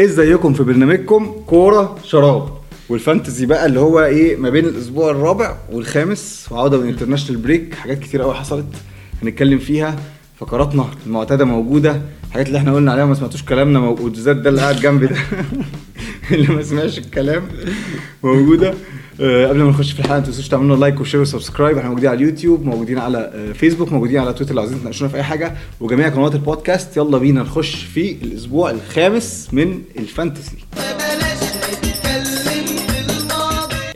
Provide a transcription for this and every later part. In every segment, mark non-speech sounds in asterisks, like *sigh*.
ازيكم في برنامجكم كورة شراب. وال fantasy بقى اللي هو إيه ما بين الأسبوع الرابع والخامس وعودة من international break حاجات كتير قوي حصلت هنتكلم فيها. فقراتنا المعتادة موجودة الحاجات اللي إحنا قلنا عليها ما سمعتوش كلامنا موجود. بالذات ده اللي قاعد جنبي ده. *laughs* *laughs* اللي ما سمعش الكلام موجودة. آه، قبل ما نخش في الحلقة ما تنسوش تعملوا like و share و subscribe. إحنا موجودين على اليوتيوب موجودين على آه، فيسبوك موجودين على تويتر. لو عايزين تناقشونا في أي حاجة وجميع قنوات البودكاست يلا بينا نخش في الأسبوع الخامس من ال fantasy.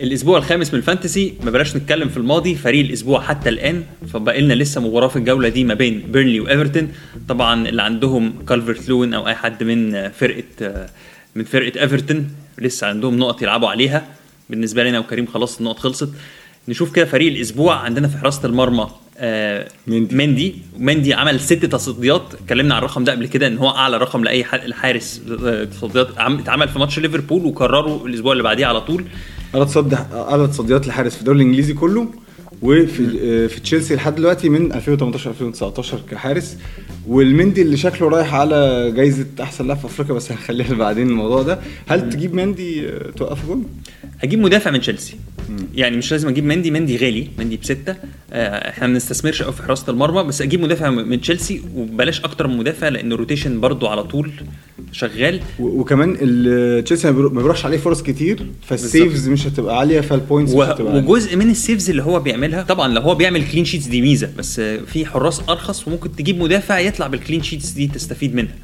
الأسبوع الخامس من ال fantasy ما بلاش نتكلم في الماضي فريق الأسبوع حتى الآن. فبقى لنا لسه مباراه في الجولة دي ما بين بيرنلي وإيفرتون. طبعا اللي عندهم كالفرت لوين أو أي حد من فرقة من فرقة ايفرتون لسه عندهم نقط يلعبوا عليها. بالنسبة لنا وكريم خلاص النقط خلصت. نشوف كده فريق الأسبوع عندنا في حراسة المرمى آه مندي. مندي. مندي عمل ست تصديات. اتكلمنا عن الرقم ده قبل كده إن هو أعلى رقم لأي حارس آه، تصديات عم- اتعمل في ماتش ليفربول وكرره الأسبوع اللي بعديه على طول. أعلى تصدي أعلى تصديات لحارس في الدوري الإنجليزي كله. وفي آه، في تشيلسي لحد دلوقتي من 2018 2019 كحارس. والمندي اللي شكله رايح على جايزة أحسن لاعب في أفريقيا بس هنخليها بعدين الموضوع ده. هل تجيب مندي آه، توقفه هجيب مدافع من تشيلسي. يعني مش لازم أجيب مندي مندي غالي مندي بستة. آه، إحنا ما بنستثمرش قوي في حراسة المرمى بس أجيب مدافع من تشيلسي وبلاش أكتر من مدافع لأن ال rotation برضو على طول شغال. وكمان تشيلسي ما بيرو- ما بيروحش عليه فرص كتير فال saves مش هتبقى عالية فال points مش و- هتبقى عالية. وجزء من ال saves اللي هو بيعملها طبعا لو هو بيعمل clean sheets دي ميزة بس في حراس أرخص وممكن تجيب مدافع يطلع بال clean sheets دي تستفيد منها.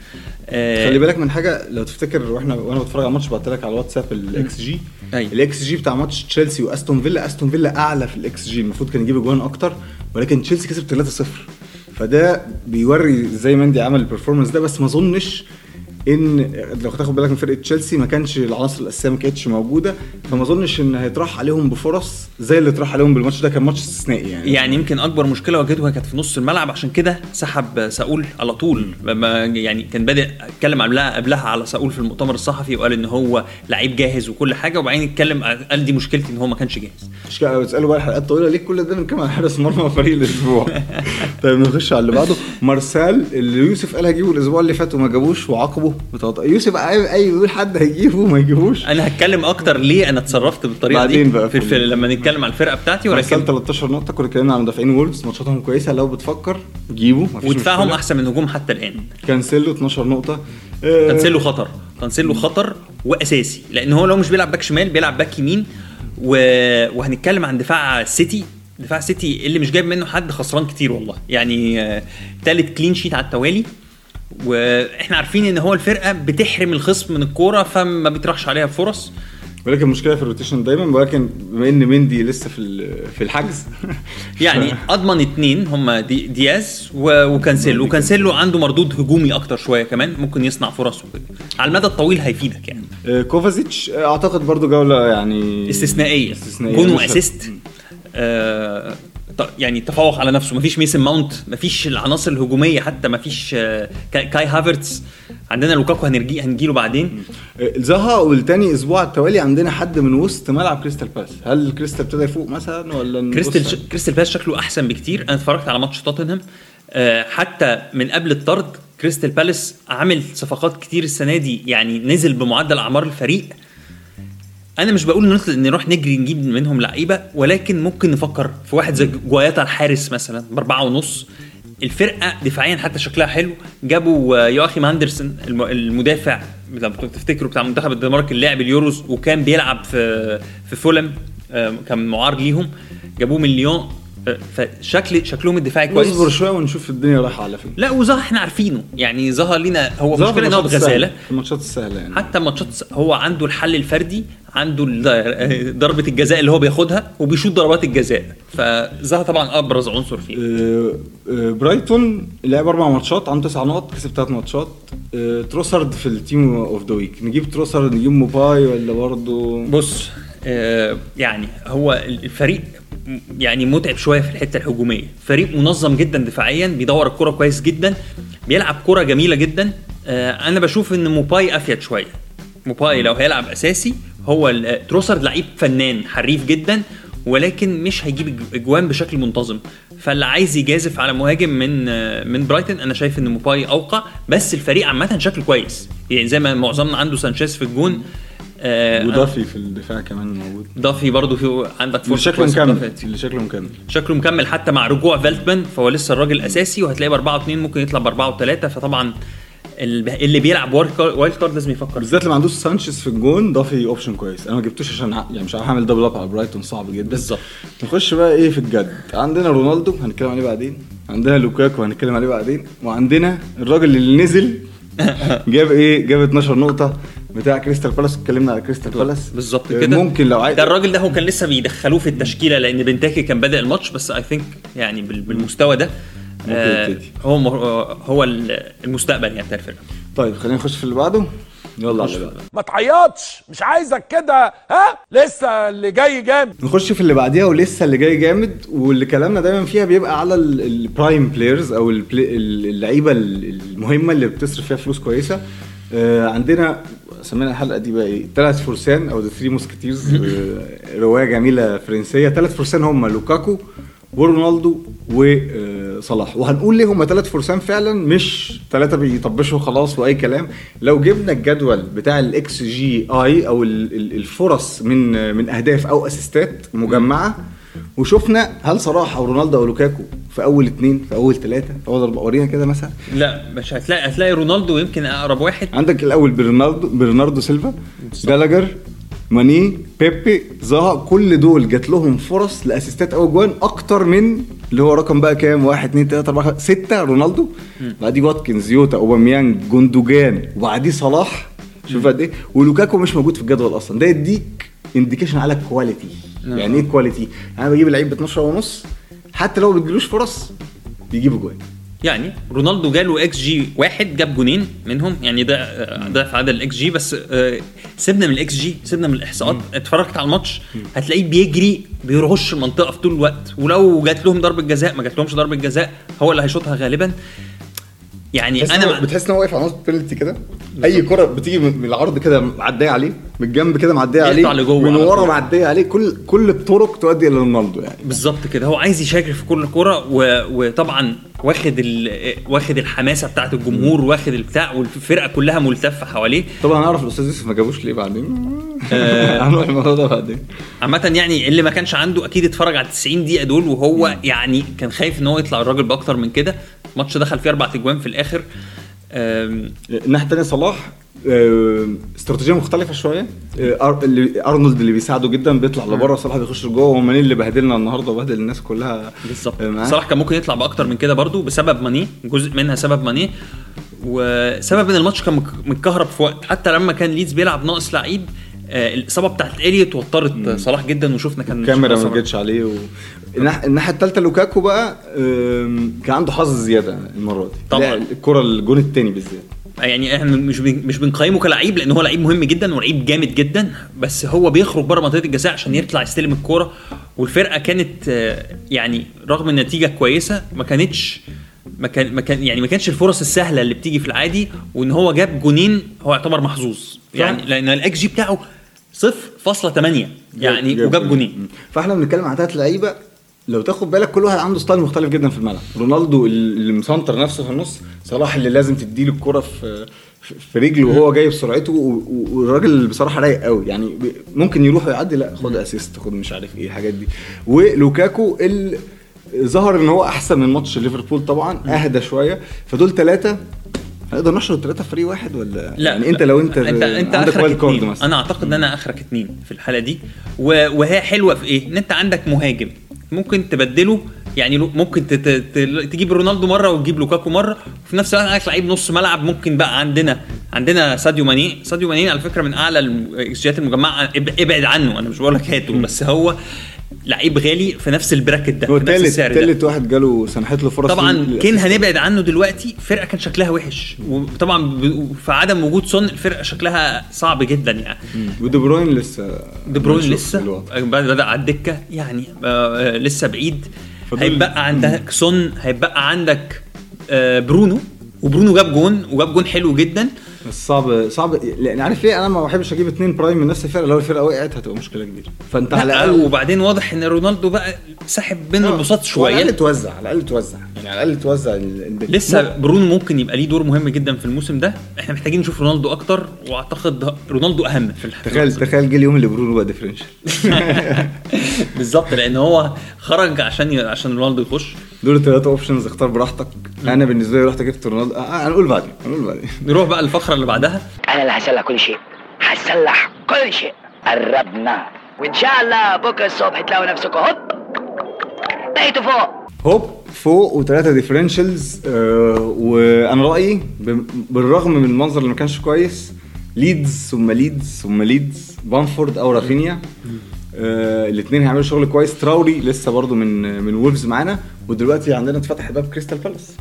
خلي بالك من حاجة لو تفتكر وإحنا وأنا بتفرج على الماتش بعت لك على الواتساب الاكس جي. أيوة. الاكس جي بتاع ماتش تشيلسي وأستون فيلا أستون فيلا أعلى في الاكس جي. المفروض كان يجيب اجوان أكتر ولكن تشيلسي كسب 3-0 فده بيوري إزاي مندي عمل ال performance ده بس ما أظنش إن لو تاخد بالك من فرقة تشيلسي ما كانش العناصر الاساسيه ما كانتش موجودة فما أظنش إن هيتراح عليهم بفرص زي اللي اتراح عليهم بالماتش ده كان ماتش استثنائي يعني. يعني يمكن أكبر مشكلة واجهتها كانت في نص الملعب عشان كده سحب ساول على طول. لما يعني كان بادئ اتكلم قبلها قبلها على ساول في المؤتمر الصحفي وقال إن هو لعيب جاهز وكل حاجة وبعدين اتكلم قال دي مشكلتي إن هو ما كانش جاهز. مش كده بتسالوا بقى الحلقات طويلة ليه كل ده بنتكلم عن حارس مرمى فريق الأسبوع؟ *laughs* طيب نخش على اللي بعده. مارسال اللي يوسف قال هجيبه الأسبوع اللي فات وما جابوش وعاقبه بتوط... يوسف اي يقول حد هيجيبه ما يجيبوش. أنا هتكلم أكتر ليه أنا اتصرفت بالطريقة دي بعدين بقى في, في لما نتكلم عن الفرقة بتاعتي ولكن 13 نقطة كنا اتكلمنا عن مدافعين وولفز ماتشاتهم كويسة لو بتفكر جيبه ودفاعهم. أحسن من هجوم حتى الآن. كانسيلو 12 نقطة. آه، كانسيلو خطر. كانسيلو خطر وأساسي لأن هو لو مش بيلعب back شمال بيلعب back يمين. و... وهنتكلم عن دفاع سيتي. دفاع سيتي اللي مش جايب منه حد خسران كتير والله. يعني آه، تالت clean sheet على التوالي. وإحنا عارفين إن هو الفرقة بتحرم الخصم من الكورة فما بيتراحش عليها فرص. ولكن المشكلة في ال rotation دايما ولكن بما إن مندي لسه في في الحجز. *laughs* يعني أضمن اتنين هم دياز وكانسيلو. وكانسيلو عنده مردود هجومي أكتر شوية كمان ممكن يصنع فرص. وكده على المدى الطويل هيفيدك يعني. آه، كوفازيتش آه، أعتقد برضو جولة يعني استثنائية. استثنائية. جون و assist آه يعني تفوق على نفسه. مفيش ميسون ماونت مفيش العناصر الهجومية حتى مفيش آه كاي هافرتس. عندنا لوكاكو هنيجي هنجيله بعدين. آه، زها والتاني أسبوع التوالي عندنا حد من وسط ملعب كريستال بالاس هل كريستال ابتدى يفوق مثلا ولا كريستال ش... كريستال بالاس شكله أحسن بكتير. أنا اتفرجت على ماتش توتنهام. آه حتى من قبل الطرد كريستال بالاس عامل صفقات كتير السنة دي. يعني نزل بمعدل أعمار الفريق. أنا مش بقول نطلع نروح نجري نجيب منهم لعيبة ولكن ممكن نفكر في واحد زي جوايتا الحارس مثلا بأربعة ونص. الفرقة دفاعيا حتى شكلها حلو. جابوا آه، يوأخيم اندرسون الم- المدافع لو تفتكروا بتاع منتخب الدنمارك اللي لعب اليوروز وكان بيلعب في في فولم كان معار ليهم. جابوه من ليون. آه، فشكل شكلهم الدفاعي كويس. نصبر شوية ونشوف الدنيا رايحة على فين. لا وزها إحنا عارفينه. يعني زها لينا هو مشكلة إن هو بغزالة. الماتشات السهله يعني. حتى ماتشات هو عنده الحل الفردي. عنده ضربة الجزاء اللي هو بياخدها وبيشوط ضربات الجزاء. فزها طبعا أبرز عنصر فيه. آه، آه، برايتون لعب أربع ماتشات عنده تسع نقط كسب ثلاث ماتشات. آه، تروسارد في ال team of the week نجيب تروسارد نجيب موباي ولا برضه بص يعني هو الفريق يعني متعب شوية في الحتة الهجومية. فريق منظم جدا دفاعيا بيدور الكرة كويس جدا بيلعب كرة جميلة جدا. أنا بشوف إن موباي أفيد شوية. موباي لو هيلعب أساسي هو تروسارد لعيب فنان حريف جدا ولكن مش هيجيب أجوان بشكل منتظم. فاللي عايز يجازف على مهاجم من من برايتن أنا شايف إن موباي أوقع. بس الفريق عامة شكله كويس. يعني زي ما معظمنا عنده سانشيز في الجون آه، وضافي في الدفاع كمان موجود. ضافي برضه في عندك فرصة شكله مكمل. اللي شكله مكمل. شكله مكمل حتى مع رجوع فيلتمان فهو لسه الراجل أساسي وهتلاقيه ب 4 2 ممكن يطلع ب 4 و3 فطبعا اللي بيلعب wild card لازم يفكر. بالذات اللي ما عندوش سانشيز في الجون ضافي option كويس. أنا ما جبتوش عشان يعني مش عارف أعمل double up على برايتون صعب جدا. بالظبط. نخش بقى إيه في الجد؟ عندنا رونالدو هنتكلم عليه بعدين. عندنا لوكاكو هنتكلم عليه بعدين. وعندنا الراجل اللي نزل *laughs* جاب إيه؟ جاب 12 نقطة بتاع كريستال بالاس. اتكلمنا على كريستال بالاس. بالظبط آه، كده. ممكن لو عايز ده الراجل ده هو كان لسه بيدخلوه في التشكيلة لأن بنتاكي كان بادئ الماتش بس I think يعني بال- بالمستوى ده. آه، يبتدي. هو هو ال- المستقبل يعني بتاع الفرقة. طيب خلينا نخش في اللي بعده. يلا على ما تعيطش مش عايزك كده ها؟ لسه اللي جاي جامد. نخش في اللي بعديها ولسه اللي جاي جامد واللي كلامنا دايما فيها بيبقى على ال prime players أو اللعيبة المهمة اللي بتصرف فيها فلوس كويسة. آه، عندنا سمينا الحلقة دي بقى إيه؟ ثلاث فرسان أو The Three Musketeers رواية جميلة فرنسية. ثلاث فرسان هم لوكاكو ورونالدو وصلاح وهنقول ليه هم ثلاث فرسان فعلا مش ثلاثة بيطبشوا خلاص وأي كلام. لو جبنا الجدول بتاع الاكس جي اي أو ال- ال- الفرص من من أهداف أو assist ات مجمعة وشفنا هل صلاح أو رونالدو أو لوكاكو في أول اثنين في أول ثلاثة في اول اربعه ورينا كده مثلا. لا مش هتلاقي هتلاقي رونالدو يمكن أقرب واحد. عندك الأول برناردو برناردو سيلفا جالاجر ماني بيبي زها كل دول جات لهم فرص ل assist ات أو جوان أكتر من اللي هو رقم بقى كام؟ 1 2 3 4 6 رونالدو. بعديه واتكنز يوتا أوباميانج جوندوجان وبعديه صلاح. شوف قد إيه. ولوكاكو مش موجود في الجدول أصلا. ده يديك indication على ال quality نعم. يعني إيه quality أنا بجيب لعيب ب 12 ونص حتى لو ما بتجيلوش فرص بيجيب جوان. يعني رونالدو جاله إكس جي واحد جاب جونين منهم. يعني ده ضعف عدد الاكس جي بس آه، سيبنا من الاكس جي سيبنا من الإحصاءات. اتفرجت على الماتش هتلاقيه بيجري بيدهش المنطقة في طول الوقت. ولو جات لهم ضربة جزاء ما جات لهمش ضربة جزاء هو اللي هيشوطها غالبا. يعني أنا بتحس إن هو واقف على نقطه بينالتي كده؟ أي كرة بتيجي من العرض كده معدية عليه من الجنب كده معدية عليه لجوه من ورا. معدية عليه كل كل الطرق تؤدي إلى رونالدو يعني. بالظبط كده. هو عايز يشارك في كل كرة و... وطبعا واخد ال... واخد الحماسة بتاعت الجمهور واخد البتاع والفرقة كلها ملتفة حواليه. طبعا هنعرف الأستاذ يوسف ما جابوش ليه بعدين. *laughs* هنروح الموضوع ده بعدين. عامة يعني اللي ما كانش عنده أكيد اتفرج على 90 دقيقة دول وهو يعني كان خايف إن هو يطلع الراجل بأكتر من كده. الماتش دخل فيه أربع اجوان في الآخر. الناحيه الثانية صلاح استراتيجية مختلفة شوية. آه، أرنولد اللي بيساعده جدا بيطلع لبره صلاح بيخش لجوه وماني اللي بهدلنا النهارده وبهدل الناس كلها. بالظبط. آه،. صلاح كان ممكن يطلع بأكتر من كده برضو بسبب ماني جزء منها سبب ماني وسبب إن الماتش كان متكهرب في وقت. حتى لما كان ليدز بيلعب ناقص لعيب الإصابة بتاعت إليوت وترت صلاح جدا وشفنا كان الكاميرا ما جتش عليه و... الناح- الناحية الثالثه لوكاكو بقى كان عنده حظ زيادة المرة دي. طبعاً. الكرة الجون الثاني بالذات. يعني إحنا مش مش بنقيمه كلعيب لأن هو لعيب مهم جدا ولعيب جامد جدا بس هو بيخرج بره منطقة الجزاء عشان يطلع يستلم الكوره والفرقة كانت آه، يعني رغم النتيجه كويسة ما كانتش ما كان ما كان يعني ما كانش الفرص السهلة اللي بتيجي في العادي وإن هو جاب جونين هو يعتبر محظوظ. يعني لأن الإكس جي بتاعه 0.8 يعني جاب- وجاب جونين. فاحنا بنتكلم عن ثلاث لعيبة. لو تاخد بالك كل واحد عنده style مختلف جدا في الملعب. رونالدو اللي مسنتر نفسه في النص صلاح اللي لازم تديله الكرة في في- في رجله وهو جاي بسرعته والراجل بصراحة رايق قوي. يعني ممكن يروح ويعدي لا خد assist خد مش عارف إيه الحاجات دي. ولوكاكو اللي ظهر إن هو أحسن من ماتش ليفربول طبعا أهدى شوية. فدول ثلاثة هنقدر نحشر الثلاثه في فريق واحد ولا؟ لا يعني أنت لو أنت انت أنت عندك آخرك wild card اتنين. مثلا. أنا أعتقد إن أنا آخرك اتنين في الحالة دي. وهي حلوة في إيه؟ إن أنت عندك مهاجم ممكن تبدله يعني ممكن تجيب رونالدو مرة وتجيب لوكاكو مرة وفي نفس الوقت عندك لعيب نص ملعب ممكن بقى عندنا عندنا ساديو ماني. ساديو ماني على فكرة من أعلى الاكسجيات المجمعة. إب- ابعد عنه أنا مش بقول لك هاته بس هو لعيب غالي في نفس ال bracket ده هو في نفس تالت السعر ده. تالت واحد جاله سنحت له فرص طبعا كين هنبعد عنه دلوقتي فرقة كان شكلها وحش. وطبعا في عدم وجود سون الفرقة شكلها صعب جدا يعني. ودي بروين لسه دي بروين لسه؟ الوضع. بدا على الدكة يعني آه آه، لسه بعيد. هيبقى عندك سون هيبقى عندك آه برونو. وبرونو جاب جون وجاب جون حلو جدا. بس صعب صعب. لأن عارف ليه أنا ما بحبش أجيب اتنين prime من نفس الفرقة؟ لو الفرقة وقعت هتبقى مشكلة كبيرة. فأنت على لا الاقل وبعدين واضح إن رونالدو بقى ساحب بين آه، البساط على شوية. الاقل توزع على الأقل توزع يعني على الأقل توزع لسه برونو ممكن يبقى ليه دور مهم جدا في الموسم ده. إحنا محتاجين نشوف رونالدو أكتر وأعتقد رونالدو أهم في الح- تخيل تخيل جه اليوم اللي برونو بقى differential *laughs* بالظبط لأن هو خرج عشان. عشان رونالدو يخش. دول الثلاثه options اختار براحتك. أنا بالنسبة لي رحت جبت رونالدو. آه آه، هنقول بعدين هنقول بعدين. *laughs* نروح بقى للفقره اللي بعدها. أنا اللي هصلح كل شيء. هصلح كل شيء. قربنا. وإن شاء الله بكرة الصبح تلاقوا نفسكم. هوب! بقيتوا فوق. هوب فوق وثلاثه differentials آه وأنا رأيي بالرغم من المنظر اللي ما كانش كويس ليدز ثم ليدز ثم ليدز بامفورد أو رافينيا. آه الاثنين هيعملوا شغل كويس. تراوري لسه برضو من من وولفز معانا ودلوقتي عندنا اتفتح باب كريستال بالاس.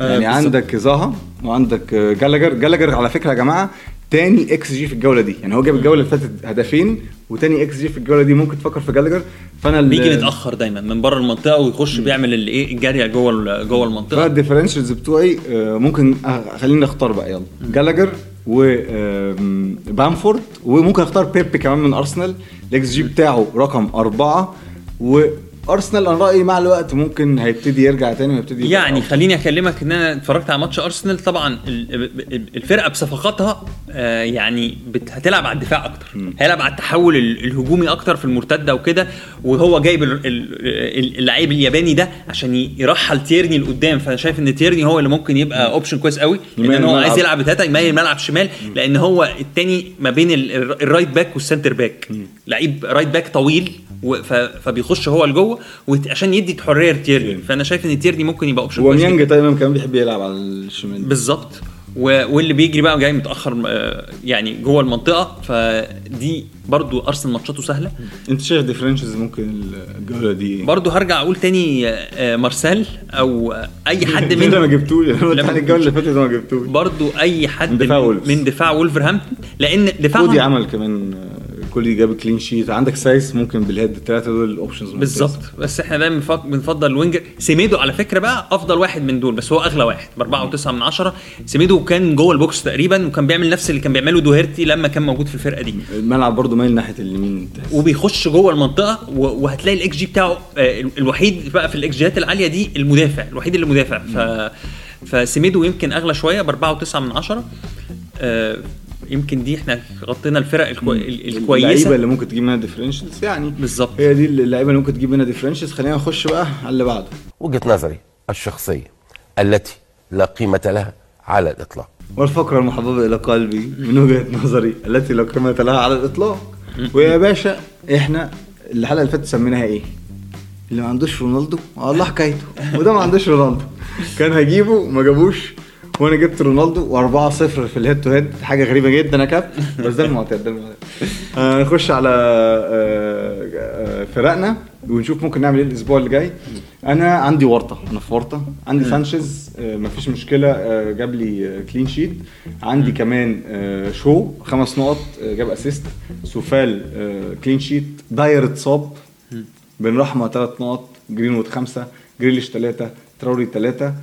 آه، يعني. عندك زاها وعندك آه، جالاجر. جالاجر على فكرة يا جماعة تاني XG في الجولة دي. يعني هو جاب الجولة اللي فاتت هدفين وتاني XG في الجولة دي ممكن تفكر في جالاجر. فأنا بيجي متأخر دايما من بره المنطقة ويخش بيعمل الايه الجارية جوه جوه المنطقة. ال differentials بتوعي ممكن خلينا نختار بقى يلا. جالاجر وبامفورد وممكن أختار بيبي كمان من ارسنال ال XG بتاعه رقم أربعة وارسنال أنا رأيي مع الوقت ممكن هيبتدي يرجع تاني ويبتدي يبقى يعني أفضل. خليني أكلمك إن أنا اتفرجت على ماتش أرسنال. طبعا ال- ال- الفرقة بصفقاتها آه، يعني هتلعب على الدفاع أكتر. هيلعب على التحول ال- الهجومي أكتر في المرتدة وكده. وهو جايب ال- ال- ال- اللعيب الياباني ده عشان يرحل تيرني لقدام. فأنا شايف إن تيرني هو اللي ممكن يبقى option كويس قوي. لأن هو. عايز يلعب بتاتا يميل الملعب شمال. لأن هو التاني ما بين ال- ال- ال right back وال center back لعيب right back طويل فبيخش هو لجوه وت- عشان يدي حرية لتيرني. فأنا شايف إن تيرني ممكن يبقى option هو كويس جداً. ميانج دايما كمان بيحب يلعب على الشمال. بالظبط. و- واللي بيجري بقى جاي متأخر آه، يعني جوه المنطقة. فدي برضو أرسنال ماتشاته سهلة. أنت شايف differentials ممكن الجولة دي؟ برضو هرجع أقول تاني آه، آه، مارسيل أو أي *laughs* حد انت ما من جبتوش. لما على الجولة اللي فاتت ما جبتوش. برضو أي حد من دفاع من. من دفاع وولفرهامبتون. لأن دفاعهم عمل كمان كودي جاب clean sheet عندك سايس ممكن بال head الثلاثه دول ال options بالظبط. بس إحنا دايما بنفض- بنفضل ال winger سيميدو على فكرة بقى أفضل واحد من دول بس هو أغلى واحد ب 4.9 من 10 سيميدو كان جوه ال box تقريبا وكان بيعمل نفس اللي كان بيعمله دوهيرتي لما كان موجود في الفرقة دي. الملعب برضو مايل ناحية اليمين. وبيخش جوه المنطقة وهتلاقي ال XG بتاعه آه، الوحيد بقى في ال XG ات العالية دي المدافع الوحيد اللي مدافع. ف فسيميدو يمكن أغلى شوية ب 4.9 من 10 آه، يمكن دي إحنا غطينا الفرق الكو... ال- اللعيبة الكويسة. اللي ممكن تجيب منها differentials يعني. بالظبط. هي دي اللعيبة اللي ممكن تجيب منها differentials خلينا نخش بقى على اللي بعده. وجهة نظري الشخصية التي لا قيمة لها على الإطلاق. والفقرة المحببة إلى قلبي من وجهة نظري التي لا قيمة لها على الإطلاق. ويا باشا إحنا الحلقة اللي فاتت سميناها إيه؟ اللي ما عندوش رونالدو. إيه حكايته. وده ما عندوش رونالدو. كان هجيبه ما جابوش. وأنا جبت رونالدو و4 0 في ال head to head حاجة غريبة جدا يا كابتن بس ده المعتاد ده المعتاد آه، نخش على آه، آه، فرقنا ونشوف ممكن نعمل إيه الأسبوع اللي جاي. أنا عندي ورطه أنا في ورطه عندي سانشيز مفيش مشكلة جاب لي clean sheet عندي كمان شو خمس نقط جاب assist سوفال clean sheet داير اتصاب بن رحمه ثلاث نقط. جرينوود خمسة. جريليش ثلاثة تراوري ثلاثة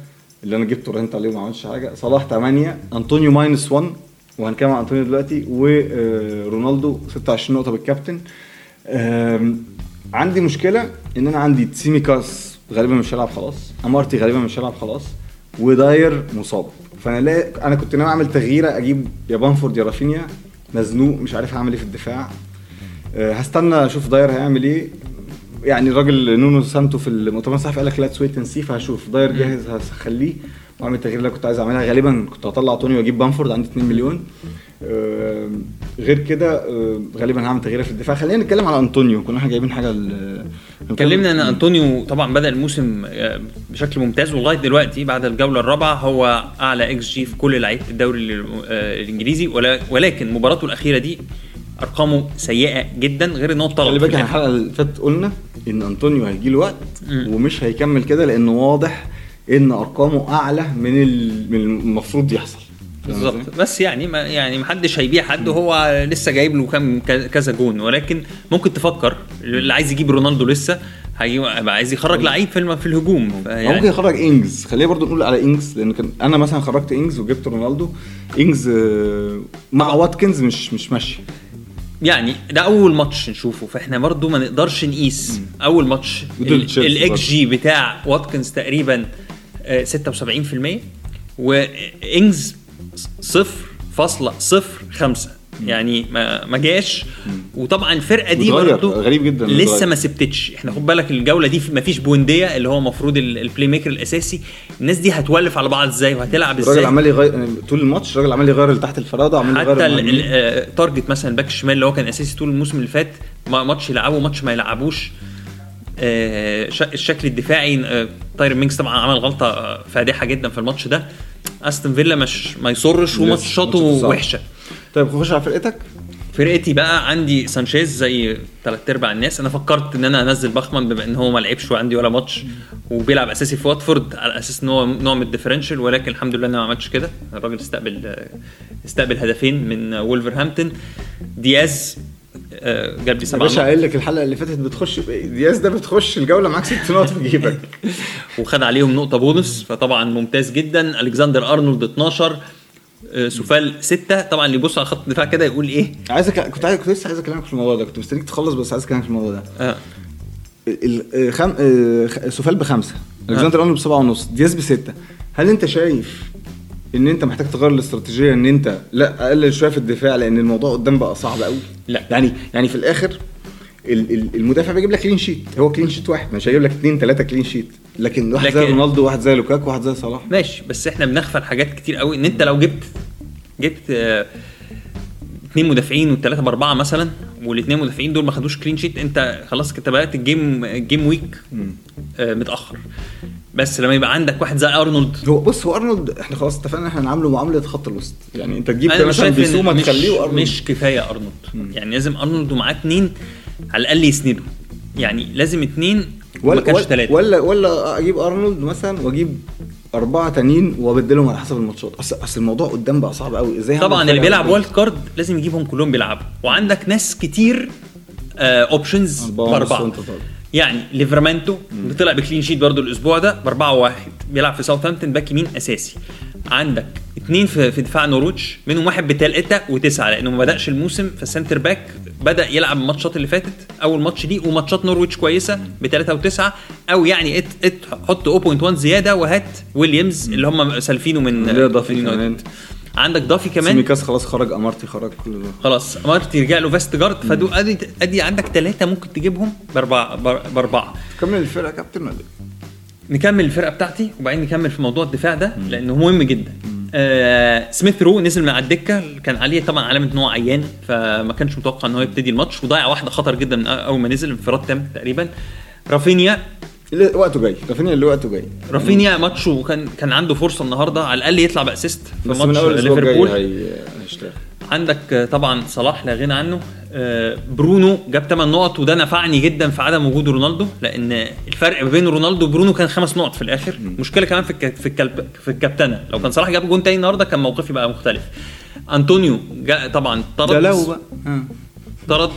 اللي أنا جبته رهنت عليه وما عملش حاجة. صلاح 8 أنطونيو minus 1 وهنتكلم عن أنطونيو دلوقتي ورونالدو 26 نقطة بالكابتن. عندي مشكلة إن أنا عندي تسيميكاس غالبا مش هيلعب خلاص أمارتي غالبا مش هيلعب خلاص وداير مصاب. فأنا لا أنا كنت ناوي أعمل تغييرة أجيب يا بامفورد يا رافينيا مزنوق مش عارف هعمل إيه في الدفاع. آه، هستنى أشوف داير هيعمل إيه. يعني الراجل نونو سانتو في المؤتمر الصحفي قال لك let's wait and see فهشوف. داير جاهز هخليه واعمل التغيير اللي كنت عايز أعملها. غالبا كنت هطلع توني وأجيب بامفورد عندي 2 مليون. آه، غير كده آه، غالبا هعمل تغيير في الدفاع. خلينا نتكلم على أنطونيو. كنا إحنا جايبين حاجة اتكلمنا إن أنطونيو طبعا بدأ الموسم آه، بشكل ممتاز ولغاية دلوقتي بعد الجولة الرابعة هو أعلى XG في كل لعيبه الدوري ال- آه، الإنجليزي ولكن مباراته الأخيرة دي أرقامه سيئة جدا غير إن هو خلي بالك إحنا الآخر. الحلقة اللي فاتت قلنا إن أنطونيو هيجي له وقت ومش هيكمل كده لأنه واضح إن أرقامه أعلى من من المفروض يحصل؟ بالظبط. بس يعني ما يعني ما حدش هيبيع حد وهو لسه جايب له كام كذا جون. ولكن ممكن تفكر اللي عايز يجيب رونالدو لسه هيبقى عايز يخرج لعيب في في الهجوم. يعني يعني ممكن يخرج إنجز. خلينا برضو نقول على إنجز لأن كان أنا مثلا خرجت إنجز وجبت رونالدو. إنجز آه، مع واتكنز مش مش ماشي. يعني ده أول ماتش نشوفه فإحنا برضو ما نقدرش نقيس. أول ماتش ال XG بتاع واتكنز تقريبا آه، 76% وإنجز صفر فاصلة صفر خمسة. يعني ما ما جاش. وطبعا الفرقة دي برضو غريب جداً لسه متغير. ما سبتتش. إحنا خد بالك الجولة دي ما فيش بوينديا اللي هو المفروض ال- ال playmaker الأساسي. الناس دي هتولف على بعض إزاي؟ وهتلعب الراجل إزاي؟ عمال يغير طول الماتش الراجل عمال يغير اللي تحت الفرادة عمال يغير حتى ال- المهاجمين. ال- آه، مثلا الباك الشمال اللي هو كان أساسي طول الموسم اللي فات ما- ماتش يلعبه ماتش ما يلعبوش. آه، الشكل الدفاعي آه، تايرن مينجز طبعا عمل غلطة فادحة جدا في الماتش ده. أستون فيلا مش ما يسرش وماتشاته. وحشة. طيب خش على فرقتك. فرقتي بقى عندي سانشيز زي ثلاث أرباع الناس. أنا فكرت إن أنا أنزل باخمان بما إن هو ما لعبش وعندي ولا ماتش وبيلعب أساسي في واتفورد على أساس إن هو نوع من ال differential ولكن الحمد لله أنا ما عملتش كده. الراجل استقبل استقبل هدفين من وولفرهامبتون. دياز آه، جاب لي يا سبعة باشا قايل لك الحلقة اللي فاتت بتخش بإيه؟ دياز ده بتخش الجولة معاك ست نقط في جيبك. *laughs* وخد عليهم نقطة بونص فطبعا ممتاز جدا. ألكسندر أرنولد 12 آه، سوفال 6 طبعا اللي يبص على خط الدفاع كده يقول إيه؟ عايزك كنت عايز كنت لسه عايز أكلمك في الموضوع ده. كنت مستنيك تخلص بس عايز أكلمك في الموضوع ده. آه. ال- ال- خم... آه، خ- سوفال بخمسة. ألكسندر أرنولد بسبعة ونص. دياز بستة. هل أنت شايف إن أنت محتاج تغير الاستراتيجية إن أنت لا تقلل شوية في الدفاع؟ لأن الموضوع قدام بقى صعب قوي لا. يعني يعني في الآخر ال- ال- المدافع بيجيب لك clean sheet هو clean sheet واحد. مش هيجيب لك اثنين ثلاثة clean sheet لكن واحد زي لكن- رونالدو واحد زي لوكاكو واحد زي صلاح. ماشي بس إحنا بنغفل حاجات كتير قوي. إن انت لو جبت جبت آه، اثنين مدافعين والثلاثه بأربعة مثلا والاثنين مدافعين دول ما خدوش clean sheet انت خلاص انت بدأت ال game ال game week آه، متأخر. بس لما يبقى عندك واحد زي ارنولد هو بص هو أرنولد إحنا خلاص اتفقنا إحنا نعامله معاملة خط الوسط. يعني انت تجيب مثلا بيسوما تخليه وأرنولد. مش كفاية أرنولد. يعني لازم أرنولد ومعاه اثنين على الأقل يسندوا. يعني لازم اثنين ما ولا كانش ولا, ثلاثة ولا ولا أجيب أرنولد مثلا وأجيب أربعة تانيين وأبدلهم على حسب الماتشات. اصل أصل الموضوع قدام بقى صعب قوي هعمل طبعا اللي بيلعب؟ والد card لازم يجيبهم كلهم بيلعبوا. وعندك ناس كتير options أربعة وأنت طالع. يعني ليفرامنتو طلع ب clean sheet برضو الأسبوع ده بأربعة واحد. بيلعب في ساوثهامبتون back يمين أساسي. عندك اثنين في, في دفاع نوروتش منهم واحد بتلاتة وتسعة لأنه ما بدأش الموسم فال centre back بدأ يلعب الماتشات اللي فاتت أول ماتش دي وماتشات نورويتش كويسة بتلاتة وتسعة أو يعني حط 0.1 زيادة وهات ويليامز اللي هم سالفينه من ضافي كمان. عندك ضافي كمان. سيميكاس خلاص خرج أمارتي خرج كل ده. خلاص مارتي رجع له فاست جارد فدو ادي أدي عندك ثلاثة ممكن تجيبهم باربعه بار- باربعة. كمل الفرقة يا كابتن إيه؟ نكمل الفرقة بتاعتي وبعدين نكمل في موضوع الدفاع ده لأنه مهم جدا. آه سميث رو نزل من على الدكة كان عليه طبعا علامة إن هو عيان فما كانش متوقع إن هو يبتدي الماتش وضيع واحدة خطر جدا من أول ما نزل انفراد تام تقريبا. رافينيا اللي وقته جاي رافينيا اللي وقته جاي. رافينيا ماتشه كان كان عنده فرصة النهارده على الأقل يطلع ب assist في ماتش ليفربول. هي- هيشتغل. عندك طبعا صلاح لا غنى عنه. آه، برونو جاب 8 نقط وده نفعني جدا في عدم وجود رونالدو لأن الفرق ما بين رونالدو وبرونو كان خمس نقط في الآخر. مشكلة كمان في. في الكا... في الكابتنة. لو كان صلاح جاب جون تاني النهارده كان موقفي بقى مختلف. أنطونيو جاء طبعا طرد. ده لو بقى. آه. طرد.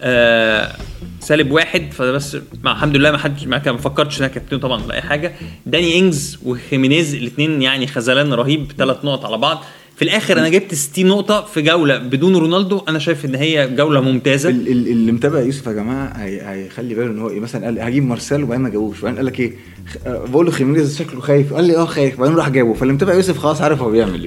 آه سالب واحد فبس مع الحمد لله ما حدش ما فكرتش ان أنا كابتن طبعا ولا اي حاجة. داني إنجز وخيمينيز الاثنين يعني خذلان رهيب ثلاث نقط على بعض. في الآخر أنا جبت 60 نقطة في جولة بدون رونالدو أنا شايف إن هي جولة ممتازة. ال- ال- اللي متابع يوسف يا جماعة هي- هيخلي باله إن هو إيه مثلا قال هجيب مارسيال وبعدين ما جابوش. وبعدين قال لك إيه آه، بقول له خيمينيز شكله خايف. قال لي آه خايف. بعدين راح جابه. فاللي متابع يوسف خلاص عارف هو بيعمل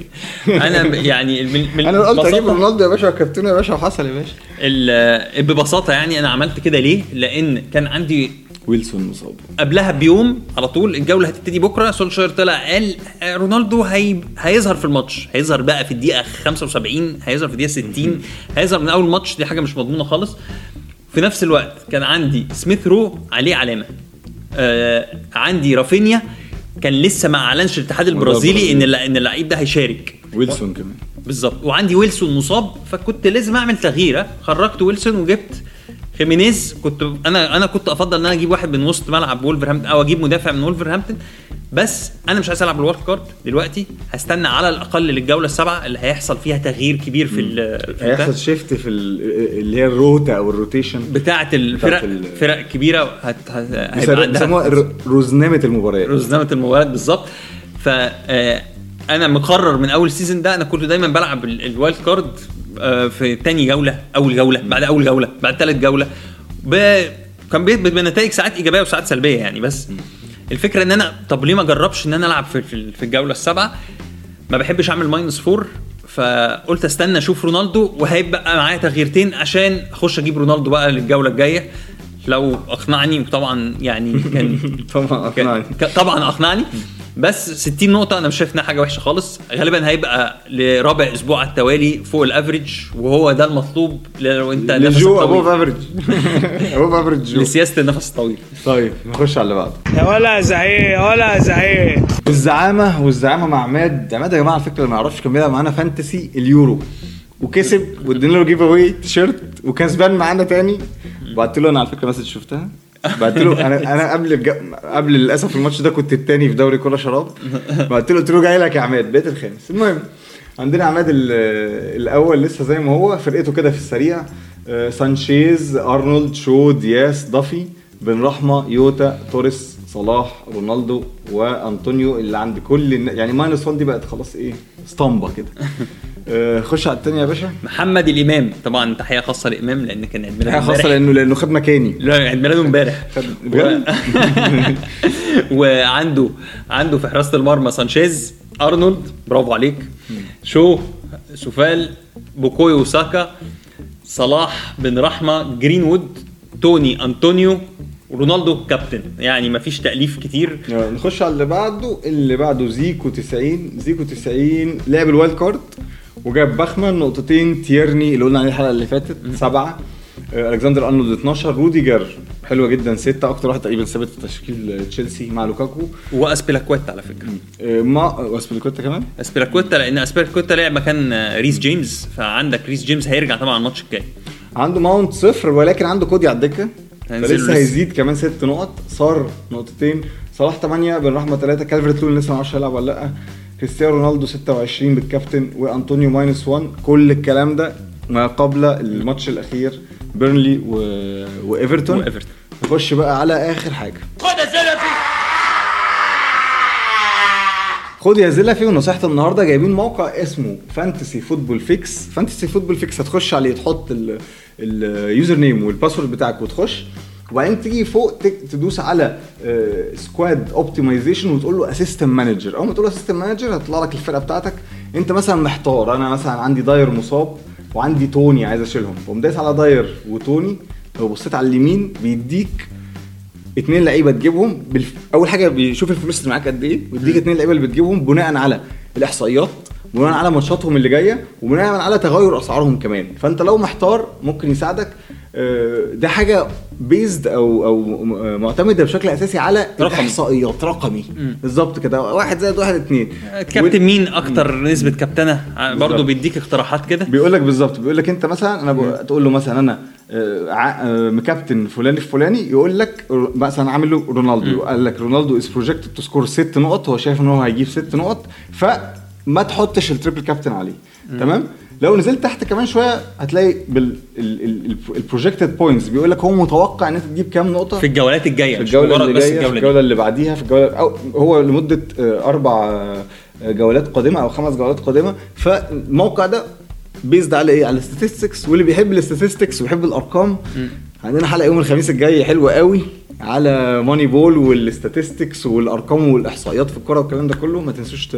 إيه. *laughs* أنا يعني من *laughs* أنا قلت أجيب ببساطة- رونالدو يا باشا وكابتن يا باشا وحصل يا باشا. ال- ببساطة يعني أنا عملت كده ليه؟ لأن كان عندي ويلسون مصاب. قبلها بيوم على طول الجولة هتبتدي بكرة سولشاير طلع قال آه، رونالدو هي... هيظهر في الماتش. هيظهر بقى في الدقيقة 75 هيظهر في الدقيقة 60 هيظهر من أول ماتش دي حاجة مش مضمونة خالص. في نفس الوقت كان عندي سميث رو عليه علامة. آه عندي رافينيا كان لسه ما أعلنش الاتحاد البرازيلي إن إن اللعيب ده هيشارك. ويلسون كمان. بالظبط. وعندي ويلسون مصاب فكنت لازم أعمل تغييرة. خرجت ويلسون وجبت خيمينيز كنت أنا أنا كنت أفضل إن أنا أجيب واحد من وسط ملعب وولفرهامبتون أو أجيب مدافع من وولفرهامبتون. بس أنا مش عايز ألعب ال wild card دلوقتي. هستنى على الأقل للجولة السابعة اللي هيحصل فيها تغيير كبير في ال-. هيحصل shift في ال- اللي هي ال rota أو ال rotation. بتاعة الفرق بتاعت فرق كبيرة هت... هيبقى عندها رزنامه المباريات رزنامه المباريات بالظبط. ف آه، أنا مقرر من أول season ده أنا كنت دايما بلعب ال- ال wild card في تاني جولة أول جولة بعد أول جولة بعد ثالث جولة. ب... كان بيثبت بنتائج ساعات إيجابية وساعات سلبية يعني بس الفكرة إن أنا طب ليه ما اجربش إن أنا ألعب في في الجولة السابعة؟ ما بحبش أعمل minus four فقلت أستنى أشوف رونالدو وهيبقى معايا تغييرتين عشان أخش أجيب رونالدو بقى للجولة الجاية. لو أقنعني وطبعا يعني *laughs* كان طبعا أقنعني. طبعا أقنعني. بس 60 نقطة أنا مش شايف إنها حاجة وحشة خالص، غالبا هيبقى لرابع أسبوع على التوالي فوق ال average وهو ده المطلوب لو أنت نفسك to go above average above average go. لسياسة النفس الطويل. طيب نخش على اللي بعده. يا ولا زعيق ولا زعيق. الزعامة والزعامة مع عماد. عماد يا جماعة على فكرة اللي ما يعرفش كان بيلعب معانا fantasy اليورو. وكسب وأدينا له giveaway تيشيرت وكسبان معانا تاني. بعت له أنا على فكرة message شفتها. بعت له أنا أنا قبل. قبل للأسف الماتش ده كنت التاني في دوري كرة شراب بعت له قلت له جاي لك يا عماد بقيت الخامس المهم عندنا عماد ال- الأول لسه زي ما هو فرقته كده في السريع آه، سانشيز أرنولد شو دياس ضافي بن رحمة جوتا توريس صلاح رونالدو وأنطونيو اللي عند كل النا... يعني minus 1 دي بقت خلاص إيه اسطمبة كده. *laughs* آه، خش على التاني يا باشا. محمد الإمام. طبعا تحية خاصة لإمام لأن كان عيد ميلاده حاجة خاصة. لأنه لأنه خد مكاني. لا عيد ميلاده *laughs* امبارح؟ *laughs* وعنده عنده في حراسة المرمى سانشيز أرنولد. برافو عليك. شو؟ سوفال بوكي وساكا صلاح بن رحمة جرينوود توني أنطونيو رونالدو كابتن. يعني مفيش تأليف كتير. نخش على اللي بعده. اللي بعده زيكو 90 زيكو 90 لعب ال wild card وجاب بخمن نقطتين تيرني اللي قلنا عليه الحلقة اللي فاتت سبعة. آه، ألكسندر أرنولد 12 روديجر حلوة جدا ستة. أكتر واحد تقريبا ثابت في تشكيل تشيلسي مع لوكاكو. وأسبيلاكويتا على فكرة. آه، مع أسبيلاكويتا كمان؟ أسبيلاكويتا لأن أسبيلاكويتا لعب مكان ريس جيمس فعندك ريس جيمس هيرجع طبعا الماتش الجاي. عنده ماونت صفر ولكن عنده كودي على الدكة. فلسه لسه. هيزيد كمان ست نقط. صار نقطتين. صلاح 8 بن رحمة 3 كالفرت لوين لسه ما أعرفش هيلعب ولا لأ. كريستيانو رونالدو 26 بالكابتن وأنطونيو minus 1 كل الكلام ده ما قبل الماتش الأخير بيرنلي و... وإيفرتون. وإيفرتون. نخش بقى على آخر حاجة. خد يا زلفي ونصيحة النهارده جايبين موقع اسمه Fantasy Football Fix Fantasy Football Fix هتخش عليه تحط ال user name وال password بتاعك وتخش وبعدين تيجي فوق تدوس على squad optimization وتقول له assistant manager أول ما تقول له assistant manager هتطلع لك الفرقة بتاعتك. أنت مثلا محتار. أنا مثلا عندي داير مصاب وعندي توني عايز أشيلهم. فقوم دايس على داير وتوني لو بصيت على اليمين بيديك اتنين لعيبة تجيبهم بالف... أول حاجة بيشوف الفلوس اللي معاك قد إيه ويديك اتنين لعيبة اللي بتجيبهم بناء على الإحصائيات. بناء على ماتشاتهم اللي جاية وبناء على تغير أسعارهم كمان. فأنت لو محتار ممكن يساعدك. آه، ده حاجة based أو أو معتمدة بشكل أساسي على رقمي. الإحصائيات. رقمي. بالظبط كده. واحد زائد واحد اتنين. كابتن مين أكتر نسبة كابتنة؟ برضه بالظبط. بيديك اقتراحات كده؟ بيقول لك بالظبط. بيقول لك أنت مثلا أنا بقول- تقول له مثلا أنا آه، آه، مكابتن فلان الفلاني يقول لك مثلا عامل له رونالدو. قال لك رونالدو is projected to score ست نقط هو شايف إن هو هيجيب ست نقط فما تحطش ال triple captain عليه. تمام؟ لو نزلت تحت كمان شوية هتلاقي بال projected points بيقول لك هو متوقع إن أنت تجيب كام نقطة؟ في الجولات الجاية في الجولة اللي جاية في الجولة اللي بعديها في الجولة أو هو لمدة آه، أربع آه، جولات قادمة أو خمس جولات قادمة. فالموقع ده based على إيه؟ على ال statistics واللي بيحب ال statistics ويحب الأرقام عندنا حلقة يوم الخميس الجاي حلوة قوي. على Moneyball وال statistics والأرقام والإحصائيات في الكورة والكلام ده كله ما تنسوش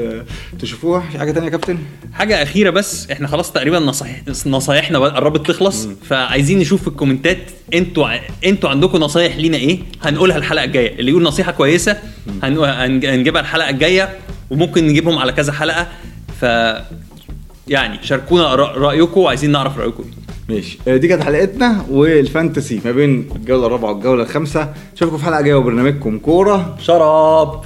تشوفوها. في حاجة تانية يا كابتن؟ حاجة أخيرة بس إحنا خلاص تقريبا نصايح نصايحنا قربت تخلص فعايزين نشوف في الكومنتات أنتوا أنتوا عندكم نصايح لينا إيه؟ هنقولها الحلقة الجاية. اللي يقول نصيحة كويسة هن- هنج- هنجيبها الحلقة الجاية وممكن نجيبهم على كذا حلقة. ف يعني شاركونا رأيكم وعايزين نعرف رأيكم. إيه ماشي. آه، دي كانت حلقتنا والفانتسي ما بين الجولة الرابعة والجولة الخامسة. أشوفكم في حلقة جاية وبرنامجكم كورة شراب.